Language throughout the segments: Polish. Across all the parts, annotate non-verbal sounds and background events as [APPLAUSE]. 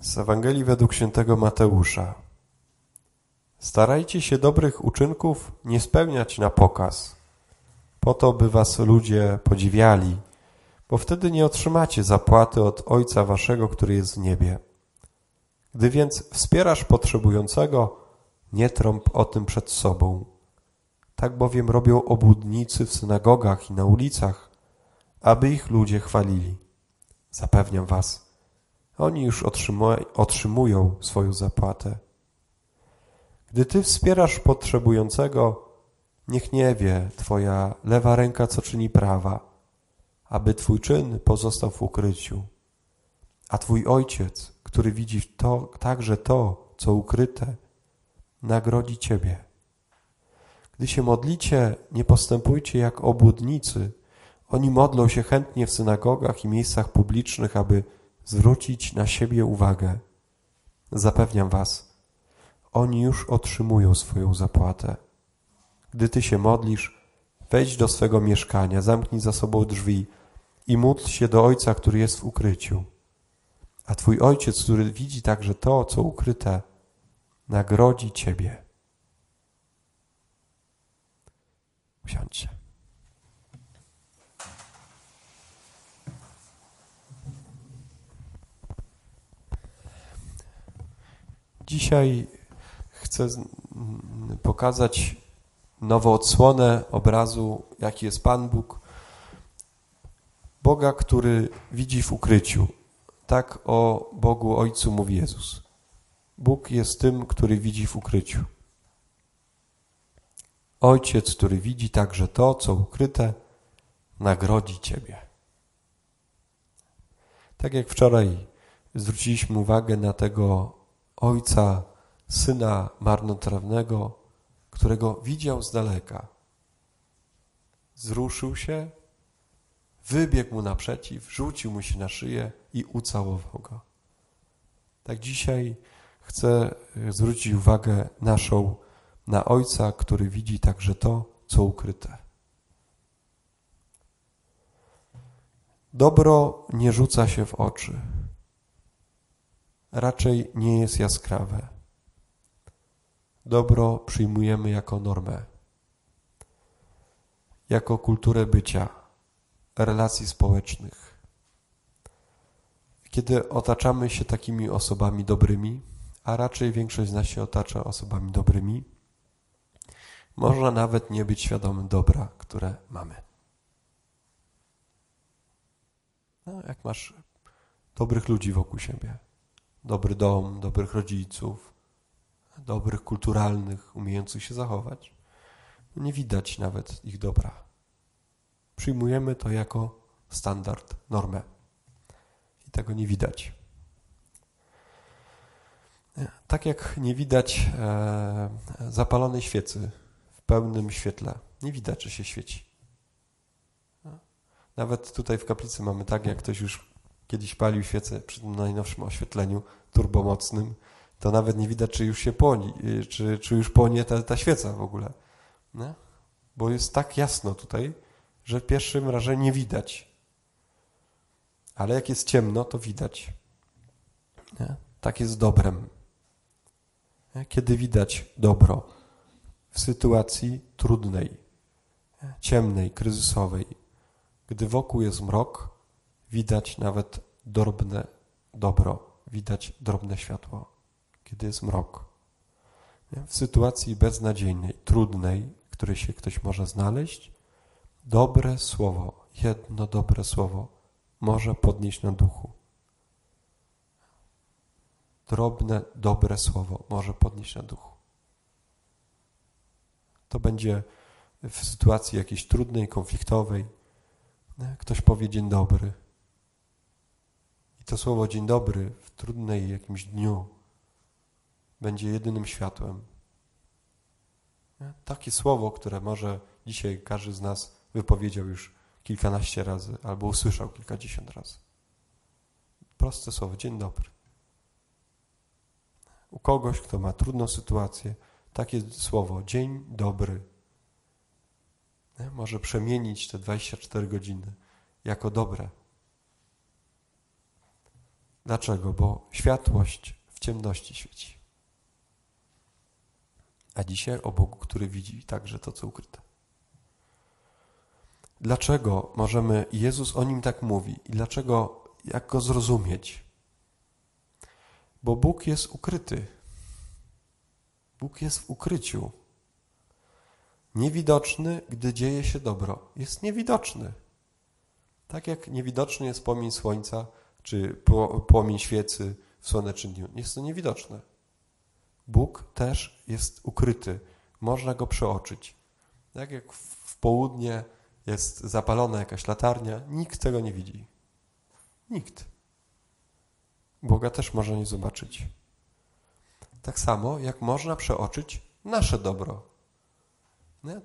Z Ewangelii według świętego Mateusza. Starajcie się dobrych uczynków nie spełniać na pokaz, po to, by was ludzie podziwiali, bo wtedy nie otrzymacie zapłaty od Ojca waszego, który jest w niebie. Gdy więc wspierasz potrzebującego, nie trąb o tym przed sobą. Tak bowiem robią obłudnicy w synagogach i na ulicach, aby ich ludzie chwalili. Zapewniam was, oni już otrzymują swoją zapłatę. Gdy ty wspierasz potrzebującego, niech nie wie twoja lewa ręka, co czyni prawa, aby twój czyn pozostał w ukryciu. A twój ojciec, który widzi to, także to, co ukryte, nagrodzi ciebie. Gdy się modlicie, nie postępujcie jak obłudnicy. Oni modlą się chętnie w synagogach i miejscach publicznych, aby zwrócić na siebie uwagę. Zapewniam was, oni już otrzymują swoją zapłatę. Gdy ty się modlisz, wejdź do swego mieszkania, zamknij za sobą drzwi i módl się do Ojca, który jest w ukryciu. A Twój Ojciec, który widzi także to, co ukryte, nagrodzi Ciebie. Usiądźcie. Dzisiaj chcę pokazać nową odsłonę obrazu, jaki jest Pan Bóg. Boga, który widzi w ukryciu. Tak o Bogu Ojcu mówi Jezus. Bóg jest tym, który widzi w ukryciu. Ojciec, który widzi także to, co ukryte, nagrodzi Ciebie. Tak jak wczoraj zwróciliśmy uwagę na tego ojca syna marnotrawnego, którego widział z daleka. Zwruszył się, wybiegł mu naprzeciw, rzucił mu się na szyję i ucałował go. Tak dzisiaj chcę zwrócić uwagę naszą na Ojca, który widzi także to, co ukryte. Dobro nie rzuca się w oczy raczej nie jest jaskrawe. Dobro przyjmujemy jako normę, jako kulturę bycia, relacji społecznych. Kiedy otaczamy się takimi osobami dobrymi, a raczej większość z nas się otacza osobami dobrymi, można nawet nie być świadomym dobra, które mamy. No, jak masz dobrych ludzi wokół siebie, dobry dom, dobrych rodziców, dobrych, kulturalnych, umiejących się zachować, nie widać nawet ich dobra. Przyjmujemy to jako standard, normę. I tego nie widać. Tak jak nie widać e, zapalonej świecy w pełnym świetle. Nie widać, czy się świeci. Nawet tutaj w kaplicy mamy tak, jak ktoś już kiedyś palił świecę przy tym najnowszym oświetleniu turbomocnym, to nawet nie widać, czy już się płoni, y, czy, czy już płonie ta, ta świeca w ogóle. Nie? Bo jest tak jasno tutaj, że w pierwszym razie nie widać. Ale jak jest ciemno, to widać. Nie? Tak jest dobrem. Nie? Kiedy widać dobro w sytuacji trudnej, ciemnej, kryzysowej, gdy wokół jest mrok, widać nawet drobne dobro, widać drobne światło, kiedy jest mrok. W sytuacji beznadziejnej, trudnej, w której się ktoś może znaleźć, dobre słowo, jedno dobre słowo może podnieść na duchu. Drobne, dobre słowo może podnieść na duchu. To będzie w sytuacji jakiejś trudnej, konfliktowej. Ktoś powie dzień dobry, to słowo dzień dobry w trudnej jakimś dniu będzie jedynym światłem. Takie słowo, które może dzisiaj każdy z nas wypowiedział już kilkanaście razy albo usłyszał kilkadziesiąt razy. Proste słowo, dzień dobry. U kogoś, kto ma trudną sytuację, takie słowo, dzień dobry, może przemienić te 24 godziny jako dobre. Dlaczego? Bo światłość w ciemności świeci. A dzisiaj o Bogu, który widzi także to, co ukryte. Dlaczego możemy, Jezus o nim tak mówi i dlaczego, jak go zrozumieć? Bo Bóg jest ukryty. Bóg jest w ukryciu. Niewidoczny, gdy dzieje się dobro. Jest niewidoczny. Tak jak niewidoczny jest płomień słońca, czy płomień świecy w słonecznym dniu. Jest to niewidoczne. Bóg też jest ukryty. Można go przeoczyć. Tak jak w południe jest zapalona jakaś latarnia, nikt tego nie widzi. Nikt. Boga też można nie zobaczyć. Tak samo, jak można przeoczyć nasze dobro.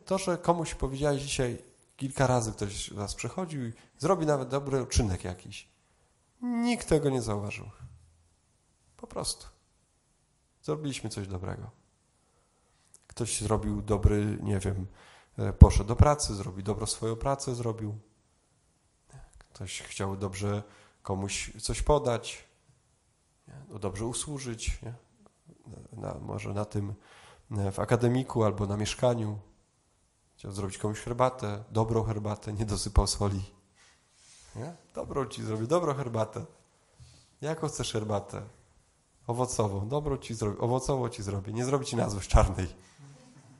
To, że komuś powiedziałeś dzisiaj kilka razy, ktoś z was przychodził i zrobi nawet dobry uczynek jakiś. Nikt tego nie zauważył. Po prostu. Zrobiliśmy coś dobrego. Ktoś zrobił dobry, nie wiem, e, poszedł do pracy, zrobił dobro swoją pracę, zrobił. Ktoś chciał dobrze komuś coś podać, nie? dobrze usłużyć, nie? Na, może na tym, e, w akademiku albo na mieszkaniu. Chciał zrobić komuś herbatę, dobrą herbatę, nie dosypał soli. Nie? Dobrą ci zrobię, dobrą herbatę. Jaką chcesz herbatę? Owocową. Dobrą ci zrobię, owocową ci zrobię. Nie zrobię ci nazwy czarnej.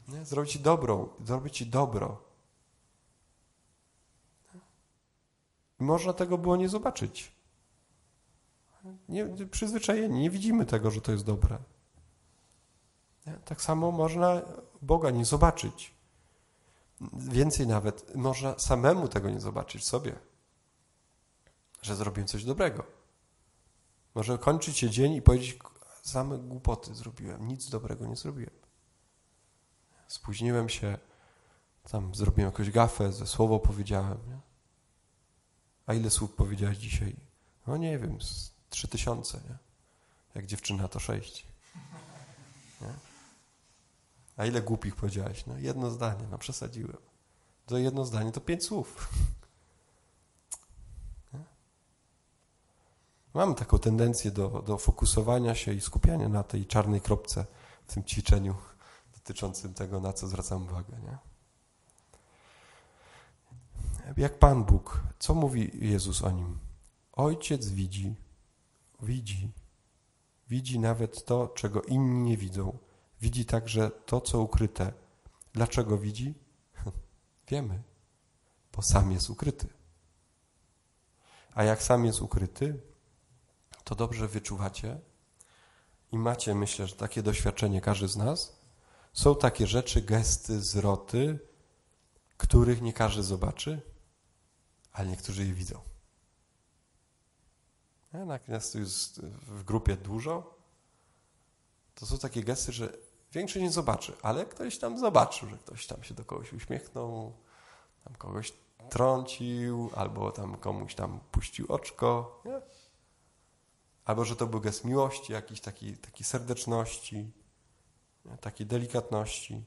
Nie? Zrobię ci dobrą, zrobię ci dobro. I można tego było nie zobaczyć. Nie, przyzwyczajeni, nie widzimy tego, że to jest dobre. Nie? Tak samo można Boga nie zobaczyć. Więcej nawet, można samemu tego nie zobaczyć sobie, że zrobiłem coś dobrego. Może kończyć się dzień i powiedzieć, same głupoty zrobiłem, nic dobrego nie zrobiłem. Spóźniłem się, tam zrobiłem jakąś gafę, ze słowo powiedziałem. Nie? A ile słów powiedziałeś dzisiaj? No nie wiem, trzy tysiące, nie? Jak dziewczyna to sześć. Nie? A ile głupich powiedziałeś? No jedno zdanie, no przesadziłem. To jedno zdanie to pięć słów. Mam taką tendencję do, do fokusowania się i skupiania na tej czarnej kropce w tym ćwiczeniu dotyczącym tego, na co zwracam uwagę. Nie? Jak Pan Bóg, co mówi Jezus o nim? Ojciec widzi, widzi, widzi nawet to, czego inni nie widzą. Widzi także to, co ukryte. Dlaczego widzi? [LAUGHS] Wiemy, bo sam jest ukryty. A jak sam jest ukryty, to dobrze wyczuwacie i macie, myślę, że takie doświadczenie każdy z nas. Są takie rzeczy, gesty, zwroty, których nie każdy zobaczy, ale niektórzy je widzą. Jak nas tu jest w grupie dużo, to są takie gesty, że większość nie zobaczy, ale ktoś tam zobaczył, że ktoś tam się do kogoś uśmiechnął, tam kogoś trącił, albo tam komuś tam puścił oczko. Nie? Albo że to był gest miłości, jakiejś takiej, takiej serdeczności, takiej delikatności.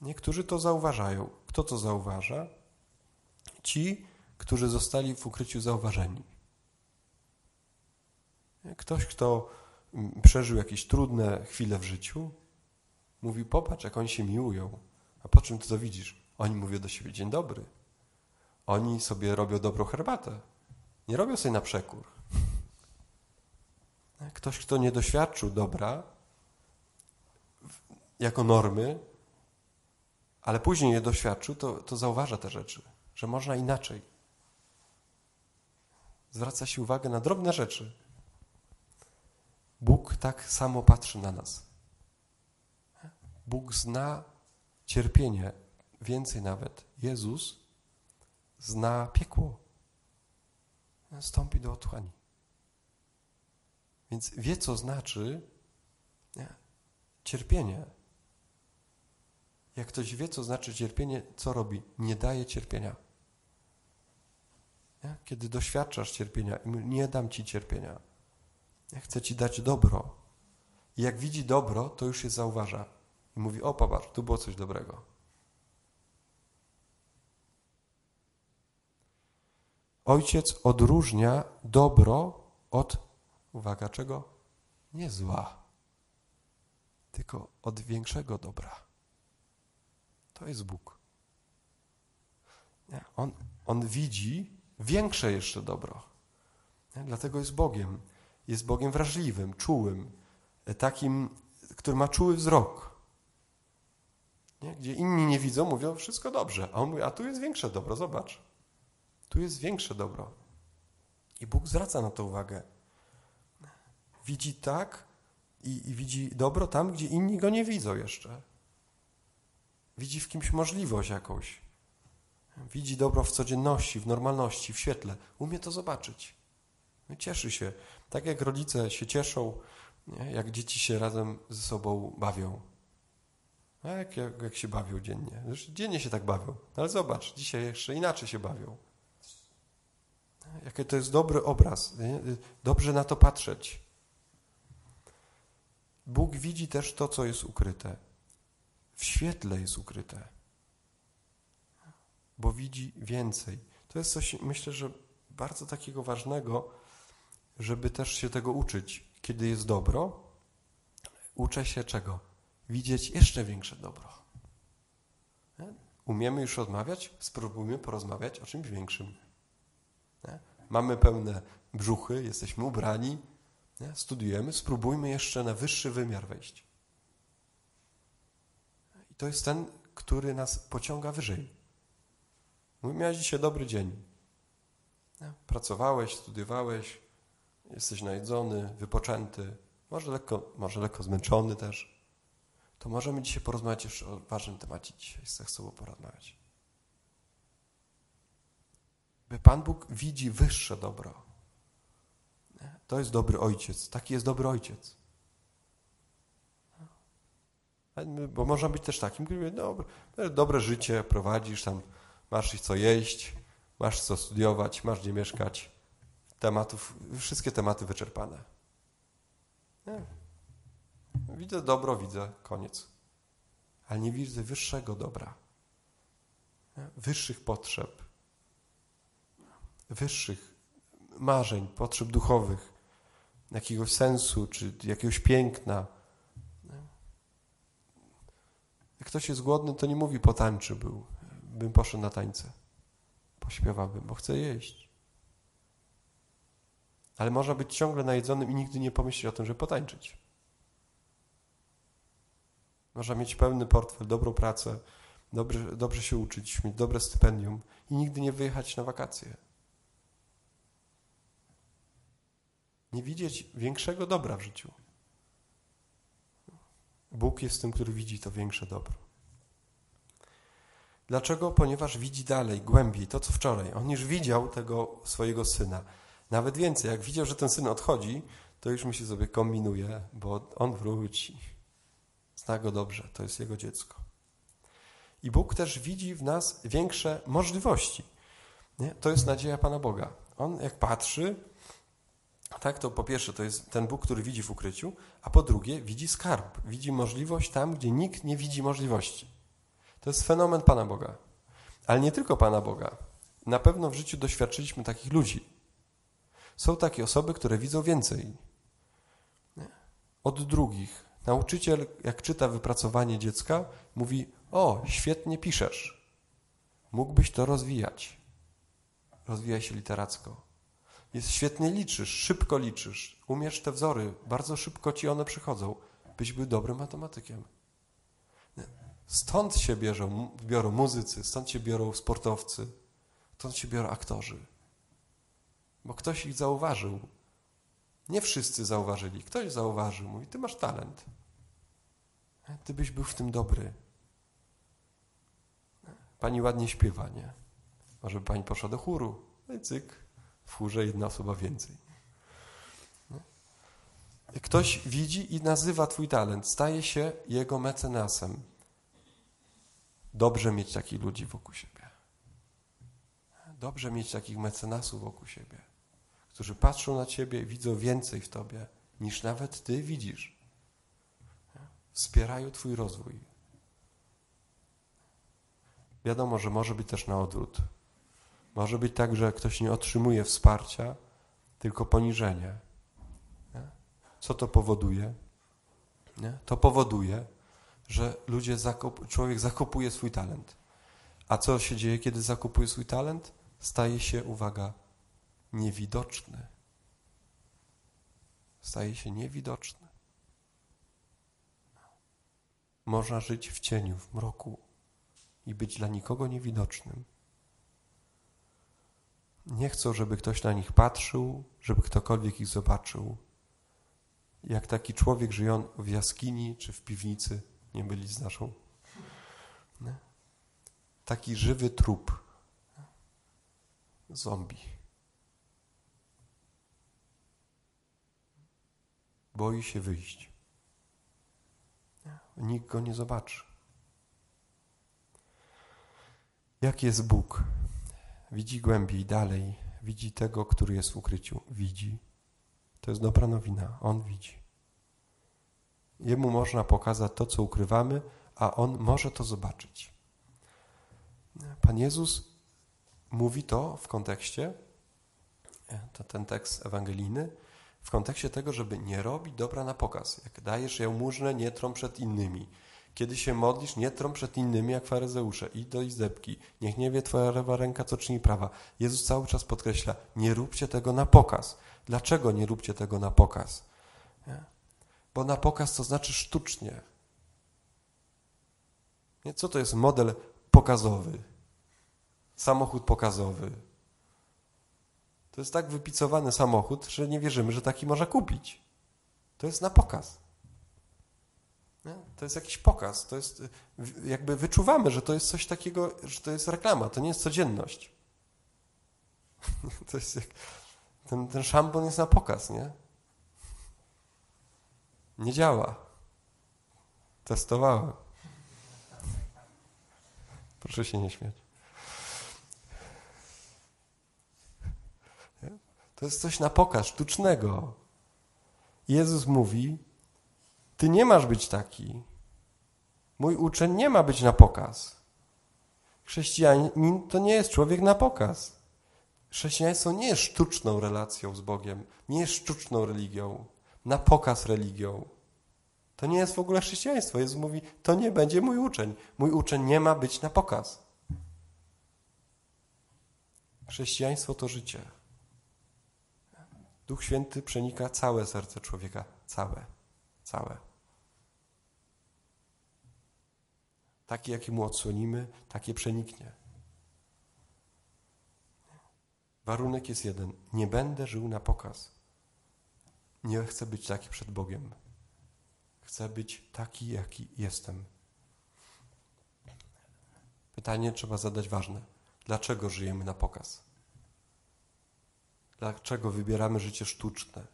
Niektórzy to zauważają. Kto to zauważa? Ci, którzy zostali w ukryciu zauważeni. Ktoś, kto mm, przeżył jakieś trudne chwile w życiu, mówi: Popatrz, jak oni się miłują. A po czym ty to widzisz? Oni mówią do siebie: Dzień dobry. Oni sobie robią dobrą herbatę. Nie robią sobie na przekór. Ktoś, kto nie doświadczył dobra jako normy, ale później je doświadczył, to, to zauważa te rzeczy, że można inaczej. Zwraca się uwagę na drobne rzeczy. Bóg tak samo patrzy na nas. Bóg zna cierpienie, więcej nawet. Jezus zna piekło. Stąpi do otchłani. Więc wie, co znaczy nie, cierpienie. Jak ktoś wie, co znaczy cierpienie, co robi? Nie daje cierpienia. Kiedy doświadczasz cierpienia nie dam ci cierpienia. Chcę ci dać dobro. I jak widzi dobro, to już się zauważa. I mówi, o popatrz, tu było coś dobrego. Ojciec odróżnia dobro od Uwaga, czego? Nie zła, tylko od większego dobra. To jest Bóg. On, on widzi większe jeszcze dobro. Dlatego jest Bogiem. Jest Bogiem wrażliwym, czułym, takim, który ma czuły wzrok. Nie? Gdzie inni nie widzą, mówią wszystko dobrze, a on mówi, a tu jest większe dobro, zobacz. Tu jest większe dobro. I Bóg zwraca na to uwagę. Widzi tak i, i widzi dobro tam, gdzie inni go nie widzą jeszcze. Widzi w kimś możliwość jakąś. Widzi dobro w codzienności, w normalności, w świetle. Umie to zobaczyć. No cieszy się. Tak jak rodzice się cieszą, nie? jak dzieci się razem ze sobą bawią. A jak, jak, jak się bawią dziennie? Już dziennie się tak bawią. Ale zobacz, dzisiaj jeszcze inaczej się bawią. Jaki to jest dobry obraz. Nie? Dobrze na to patrzeć. Bóg widzi też to, co jest ukryte. W świetle jest ukryte. Bo widzi więcej. To jest coś, myślę, że bardzo takiego ważnego, żeby też się tego uczyć. Kiedy jest dobro, uczę się czego? Widzieć jeszcze większe dobro. Umiemy już rozmawiać? Spróbujmy porozmawiać o czymś większym. Mamy pełne brzuchy, jesteśmy ubrani, nie? studiujemy, spróbujmy jeszcze na wyższy wymiar wejść. I to jest ten, który nas pociąga wyżej. Mówi, miałeś dzisiaj dobry dzień. Nie? Pracowałeś, studiowałeś, jesteś najedzony, wypoczęty, może lekko, może lekko zmęczony też. To możemy dzisiaj porozmawiać jeszcze o ważnym temacie. Dzisiaj chcę z porozmawiać. By Pan Bóg widzi wyższe dobro. To jest dobry ojciec. Taki jest dobry ojciec. Bo można być też takim, który dobre, dobre życie prowadzisz, tam masz co jeść, masz co studiować, masz gdzie mieszkać. Tematów, wszystkie tematy wyczerpane. Nie. Widzę dobro, widzę, koniec. Ale nie widzę wyższego dobra, wyższych potrzeb, wyższych marzeń, potrzeb duchowych, jakiegoś sensu, czy jakiegoś piękna. Jak ktoś jest głodny, to nie mówi potańczy był, bym poszedł na tańce. Pośpiewałbym, bo chcę jeść. Ale można być ciągle najedzonym i nigdy nie pomyśleć o tym, żeby potańczyć. Można mieć pełny portfel, dobrą pracę, dobrze, dobrze się uczyć, mieć dobre stypendium i nigdy nie wyjechać na wakacje. Nie widzieć większego dobra w życiu. Bóg jest tym, który widzi to większe dobro. Dlaczego? Ponieważ widzi dalej, głębiej, to co wczoraj. On już widział tego swojego syna. Nawet więcej, jak widział, że ten syn odchodzi, to już myśli sobie, kombinuje, bo on wróci. Zna go dobrze, to jest jego dziecko. I Bóg też widzi w nas większe możliwości. Nie? To jest nadzieja Pana Boga. On jak patrzy, tak, to po pierwsze to jest ten Bóg, który widzi w ukryciu, a po drugie widzi skarb, widzi możliwość tam, gdzie nikt nie widzi możliwości. To jest fenomen Pana Boga. Ale nie tylko Pana Boga. Na pewno w życiu doświadczyliśmy takich ludzi. Są takie osoby, które widzą więcej od drugich. Nauczyciel, jak czyta wypracowanie dziecka, mówi: O, świetnie piszesz. Mógłbyś to rozwijać. Rozwijaj się literacko. Jest świetnie liczysz, szybko liczysz. Umiesz te wzory, bardzo szybko ci one przychodzą. Byś był dobrym matematykiem. Stąd się bierzą, biorą muzycy, stąd się biorą sportowcy, stąd się biorą aktorzy. Bo ktoś ich zauważył. Nie wszyscy zauważyli. Ktoś zauważył. Mówi, ty masz talent. Ty byś był w tym dobry. Pani ładnie śpiewa, nie? Może by pani poszła do chóru. No i cyk, w chórze jedna osoba więcej. Ktoś widzi i nazywa twój talent, staje się jego mecenasem. Dobrze mieć takich ludzi wokół siebie. Dobrze mieć takich mecenasów wokół siebie, którzy patrzą na ciebie i widzą więcej w tobie, niż nawet ty widzisz. Wspierają twój rozwój. Wiadomo, że może być też na odwrót. Może być tak, że ktoś nie otrzymuje wsparcia, tylko poniżenie. Co to powoduje? Nie? To powoduje, że ludzie człowiek zakopuje swój talent. A co się dzieje, kiedy zakopuje swój talent? Staje się, uwaga, niewidoczny. Staje się niewidoczny. Można żyć w cieniu, w mroku i być dla nikogo niewidocznym. Nie chcą, żeby ktoś na nich patrzył, żeby ktokolwiek ich zobaczył. Jak taki człowiek żyjący w jaskini czy w piwnicy, nie byli z naszą. Nie? Taki żywy trup. Zombie. Boi się wyjść. Nikt go nie zobaczy. Jak jest Bóg? Widzi głębiej, dalej. Widzi tego, który jest w ukryciu. Widzi. To jest dobra nowina. On widzi. Jemu można pokazać to, co ukrywamy, a on może to zobaczyć. Pan Jezus mówi to w kontekście, to ten tekst ewangelijny, w kontekście tego, żeby nie robić dobra na pokaz. Jak dajesz jałmużnę, nie trą przed innymi. Kiedy się modlisz, nie trą przed innymi jak faryzeusze. I do izdebki. Niech nie wie twoja lewa ręka, co czyni prawa. Jezus cały czas podkreśla, nie róbcie tego na pokaz. Dlaczego nie róbcie tego na pokaz? Nie? Bo na pokaz to znaczy sztucznie. Nie? Co to jest model pokazowy? Samochód pokazowy. To jest tak wypicowany samochód, że nie wierzymy, że taki można kupić. To jest na pokaz. Nie? To jest jakiś pokaz. To jest, jakby wyczuwamy, że to jest coś takiego, że to jest reklama, to nie jest codzienność. [LAUGHS] To jest jak, ten, ten szampon jest na pokaz, nie? Nie działa. Testowałem. Proszę się nie śmiać. To jest coś na pokaz, sztucznego. Jezus mówi, ty nie masz być taki. Mój uczeń nie ma być na pokaz. Chrześcijanin to nie jest człowiek na pokaz. Chrześcijaństwo nie jest sztuczną relacją z Bogiem, nie jest sztuczną religią, na pokaz religią. To nie jest w ogóle chrześcijaństwo. Jezus mówi, to nie będzie mój uczeń. Mój uczeń nie ma być na pokaz. Chrześcijaństwo to życie. Duch Święty przenika całe serce człowieka. Całe. Całe. Takie, jakie mu odsłonimy, takie przeniknie. Warunek jest jeden. Nie będę żył na pokaz. Nie chcę być taki przed Bogiem. Chcę być taki, jaki jestem. Pytanie trzeba zadać ważne. Dlaczego żyjemy na pokaz? Dlaczego wybieramy życie sztuczne?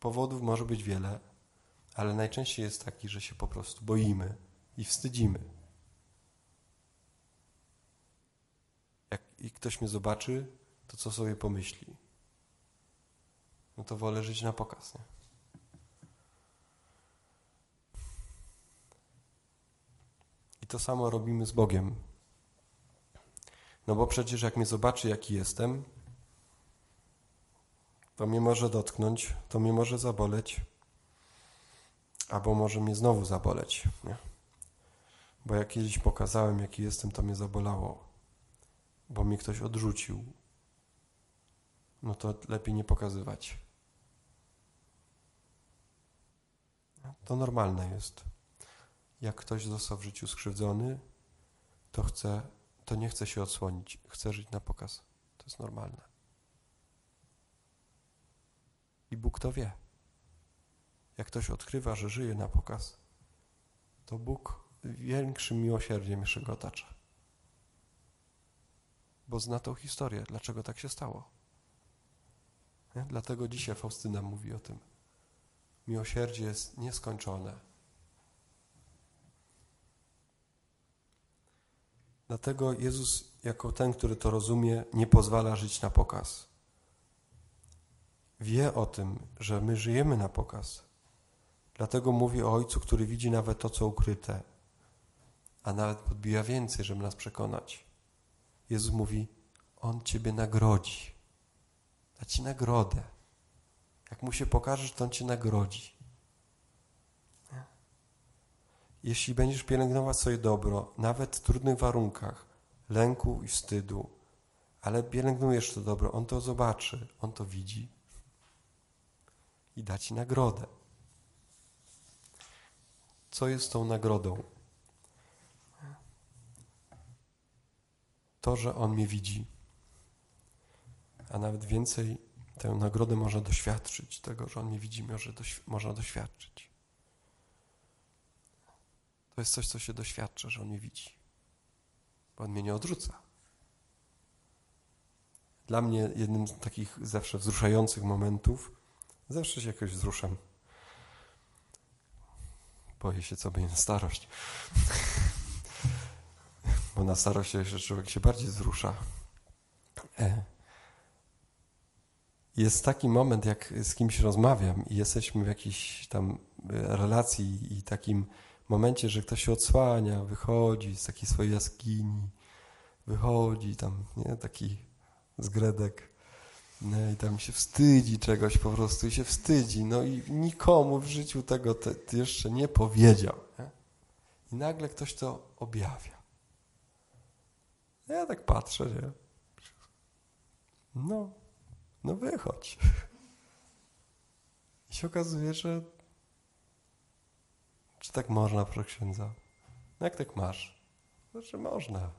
Powodów może być wiele, ale najczęściej jest taki, że się po prostu boimy i wstydzimy. Jak i ktoś mnie zobaczy, to co sobie pomyśli? No to wolę żyć na pokaz, nie? I to samo robimy z Bogiem. No bo przecież jak mnie zobaczy, jaki jestem, to mnie może dotknąć, to mnie może zaboleć, albo może mnie znowu zaboleć. Nie? Bo jak kiedyś pokazałem, jaki jestem, to mnie zabolało, bo mnie ktoś odrzucił. No to lepiej nie pokazywać. To normalne jest. Jak ktoś został w życiu skrzywdzony, to chce to nie chce się odsłonić, chce żyć na pokaz. To jest normalne. I Bóg to wie. Jak ktoś odkrywa, że żyje na pokaz, to Bóg większym miłosierdziem jeszcze go otacza. Bo zna tą historię, dlaczego tak się stało. Nie? Dlatego dzisiaj Faustyna mówi o tym. Miłosierdzie jest nieskończone Dlatego Jezus, jako ten, który to rozumie, nie pozwala żyć na pokaz. Wie o tym, że my żyjemy na pokaz. Dlatego mówi o Ojcu, który widzi nawet to, co ukryte, a nawet podbija więcej, żeby nas przekonać. Jezus mówi: On Ciebie nagrodzi, da Ci nagrodę. Jak mu się pokażesz, to on cię nagrodzi. Jeśli będziesz pielęgnować swoje dobro, nawet w trudnych warunkach, lęku i wstydu, ale pielęgnujesz to dobro, on to zobaczy, on to widzi i da ci nagrodę. Co jest tą nagrodą? To, że on mnie widzi, a nawet więcej, tę nagrodę można doświadczyć, tego, że on mnie widzi, może doświ można doświadczyć. To jest coś, co się doświadcza, że on mnie widzi, bo on mnie nie odrzuca. Dla mnie jednym z takich zawsze wzruszających momentów, zawsze się jakoś wzruszam. Boję się, co będzie na starość. [LAUGHS] Bo na starość jeszcze człowiek się bardziej wzrusza. E. Jest taki moment, jak z kimś rozmawiam i jesteśmy w jakiejś tam relacji i takim momencie, że ktoś się odsłania, wychodzi z takiej swojej jaskini, wychodzi tam, nie, taki zgredek no i tam się wstydzi czegoś po prostu i się wstydzi. No i nikomu w życiu tego te, jeszcze nie powiedział. Nie? I nagle ktoś to objawia. Ja tak patrzę, nie? No, no wychodź. I się okazuje, że czy tak można, proszę księdza? No jak tak masz? Znaczy można.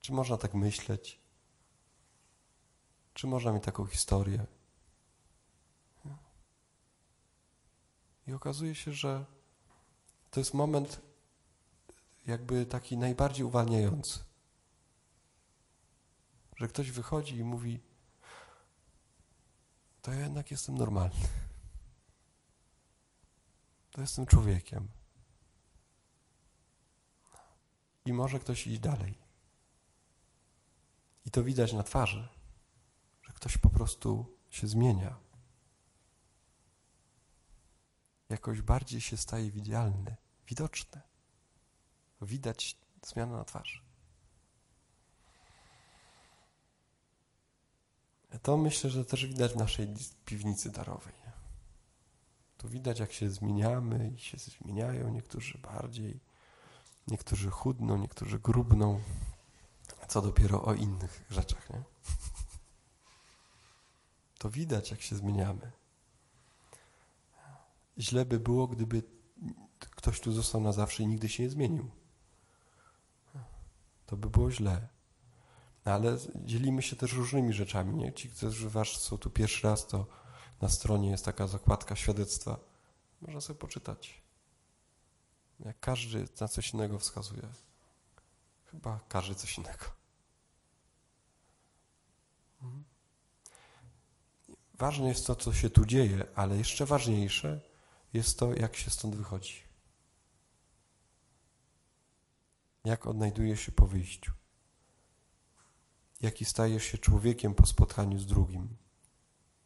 Czy można tak myśleć? Czy można mieć taką historię? I okazuje się, że to jest moment jakby taki najbardziej uwalniający. Że ktoś wychodzi i mówi, to ja jednak jestem normalny. To jestem człowiekiem. I może ktoś iść dalej. I to widać na twarzy ktoś po prostu się zmienia. Jakoś bardziej się staje widzialny, widoczny. Widać zmianę na twarzy. To myślę, że też widać w naszej piwnicy darowej. Tu widać, jak się zmieniamy i się zmieniają. Niektórzy bardziej, niektórzy chudną, niektórzy grubną. Co dopiero o innych rzeczach, nie? To widać, jak się zmieniamy. Źle by było, gdyby ktoś tu został na zawsze i nigdy się nie zmienił. To by było źle. Ale dzielimy się też różnymi rzeczami. Nie? Ci, którzy wasz są tu pierwszy raz, to na stronie jest taka zakładka świadectwa. Można sobie poczytać. Jak każdy na coś innego wskazuje. Chyba każdy coś innego. Mhm. Ważne jest to, co się tu dzieje, ale jeszcze ważniejsze jest to, jak się stąd wychodzi. Jak odnajduje się po wyjściu. Jaki stajesz się człowiekiem po spotkaniu z drugim,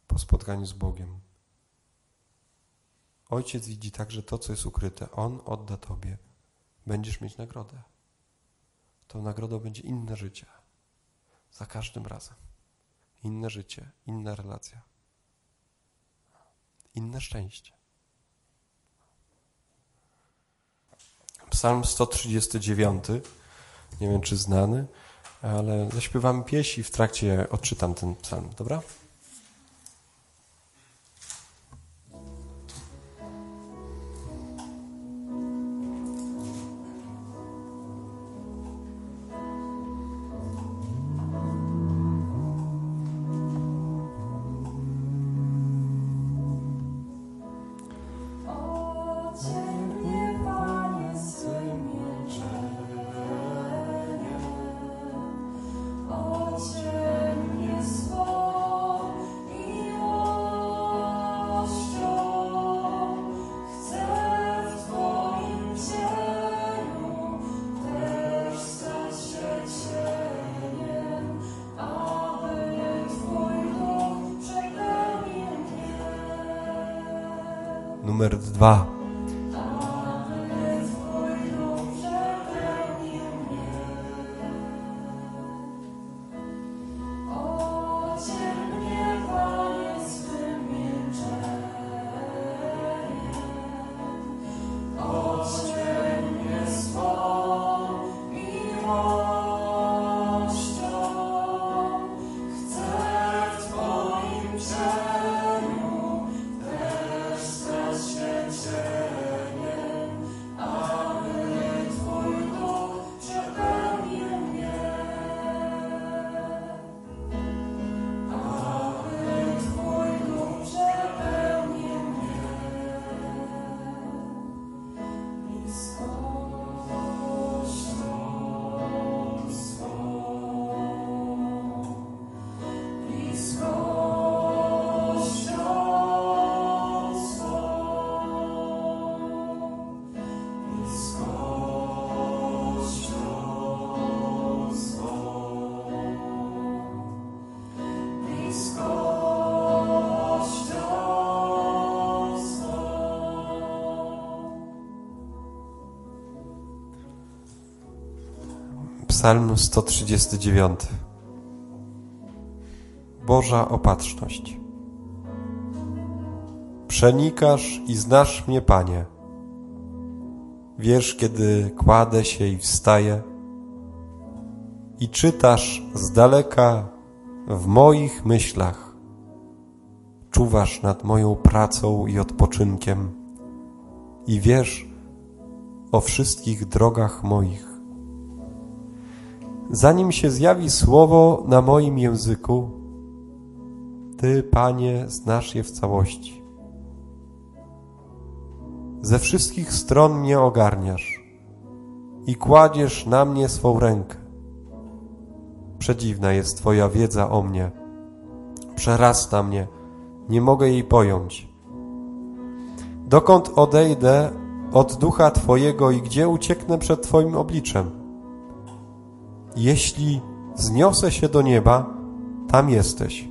po spotkaniu z Bogiem. Ojciec widzi także to, co jest ukryte. On odda Tobie. Będziesz mieć nagrodę. Tą nagrodą będzie inne życie. Za każdym razem. Inne życie, inna relacja inne szczęście. Psalm 139, nie wiem czy znany, ale zaśpiewamy pieśń i w trakcie odczytam ten psalm, dobra? Numer dwa. Psalm 139 Boża opatrzność Przenikasz i znasz mnie, Panie. Wiesz, kiedy kładę się i wstaję i czytasz z daleka w moich myślach. Czuwasz nad moją pracą i odpoczynkiem i wiesz o wszystkich drogach moich. Zanim się zjawi słowo na moim języku, Ty, Panie, znasz je w całości. Ze wszystkich stron mnie ogarniasz i kładziesz na mnie swą rękę. Przedziwna jest Twoja wiedza o mnie. Przerasta mnie, nie mogę jej pojąć. Dokąd odejdę od ducha Twojego i gdzie ucieknę przed Twoim obliczem? Jeśli zniosę się do nieba, tam jesteś.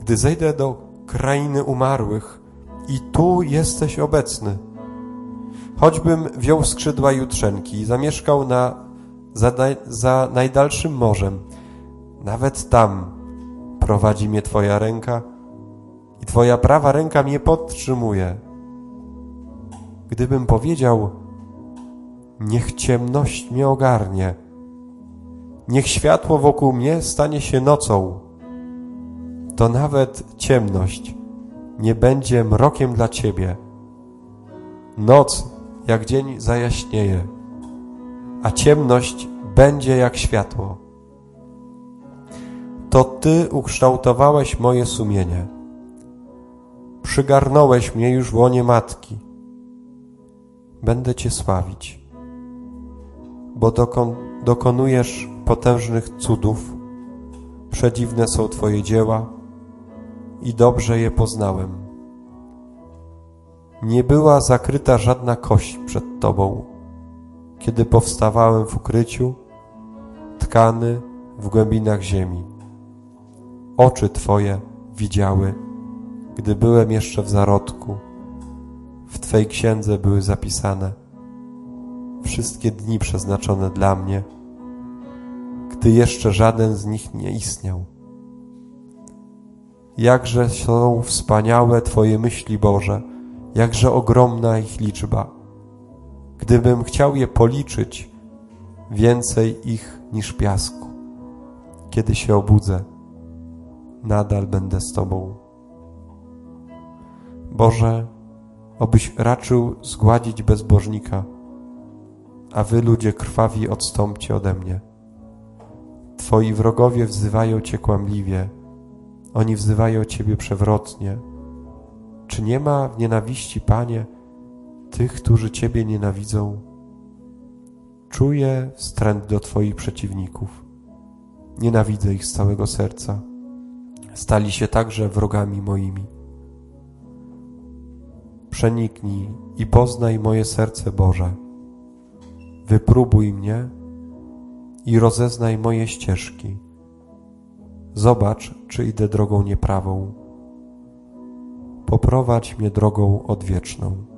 Gdy zejdę do krainy umarłych i tu jesteś obecny. Choćbym wziął skrzydła jutrzenki i zamieszkał na, za, za najdalszym morzem, nawet tam prowadzi mnie Twoja ręka i Twoja prawa ręka mnie podtrzymuje. Gdybym powiedział, niech ciemność mnie ogarnie, Niech światło wokół mnie stanie się nocą. To nawet ciemność nie będzie mrokiem dla Ciebie. Noc jak dzień zajaśnieje, a ciemność będzie jak światło. To Ty ukształtowałeś moje sumienie. Przygarnąłeś mnie już w łonie matki. Będę Cię sławić, bo dokon, dokonujesz potężnych cudów, przedziwne są Twoje dzieła i dobrze je poznałem. Nie była zakryta żadna kość przed Tobą, kiedy powstawałem w ukryciu, tkany w głębinach ziemi. Oczy Twoje widziały, gdy byłem jeszcze w zarodku. W Twej księdze były zapisane wszystkie dni przeznaczone dla mnie gdy jeszcze żaden z nich nie istniał. Jakże są wspaniałe Twoje myśli, Boże, jakże ogromna ich liczba. Gdybym chciał je policzyć, więcej ich niż piasku. Kiedy się obudzę, nadal będę z Tobą. Boże, obyś raczył zgładzić bezbożnika, a Wy, ludzie krwawi, odstąpcie ode mnie. Twoi wrogowie wzywają Cię kłamliwie, oni wzywają Ciebie przewrotnie. Czy nie ma w nienawiści, Panie, tych, którzy Ciebie nienawidzą? Czuję wstręt do Twoich przeciwników. Nienawidzę ich z całego serca. Stali się także wrogami moimi. Przeniknij i poznaj moje serce Boże. Wypróbuj mnie i rozeznaj moje ścieżki. Zobacz, czy idę drogą nieprawą. Poprowadź mnie drogą odwieczną.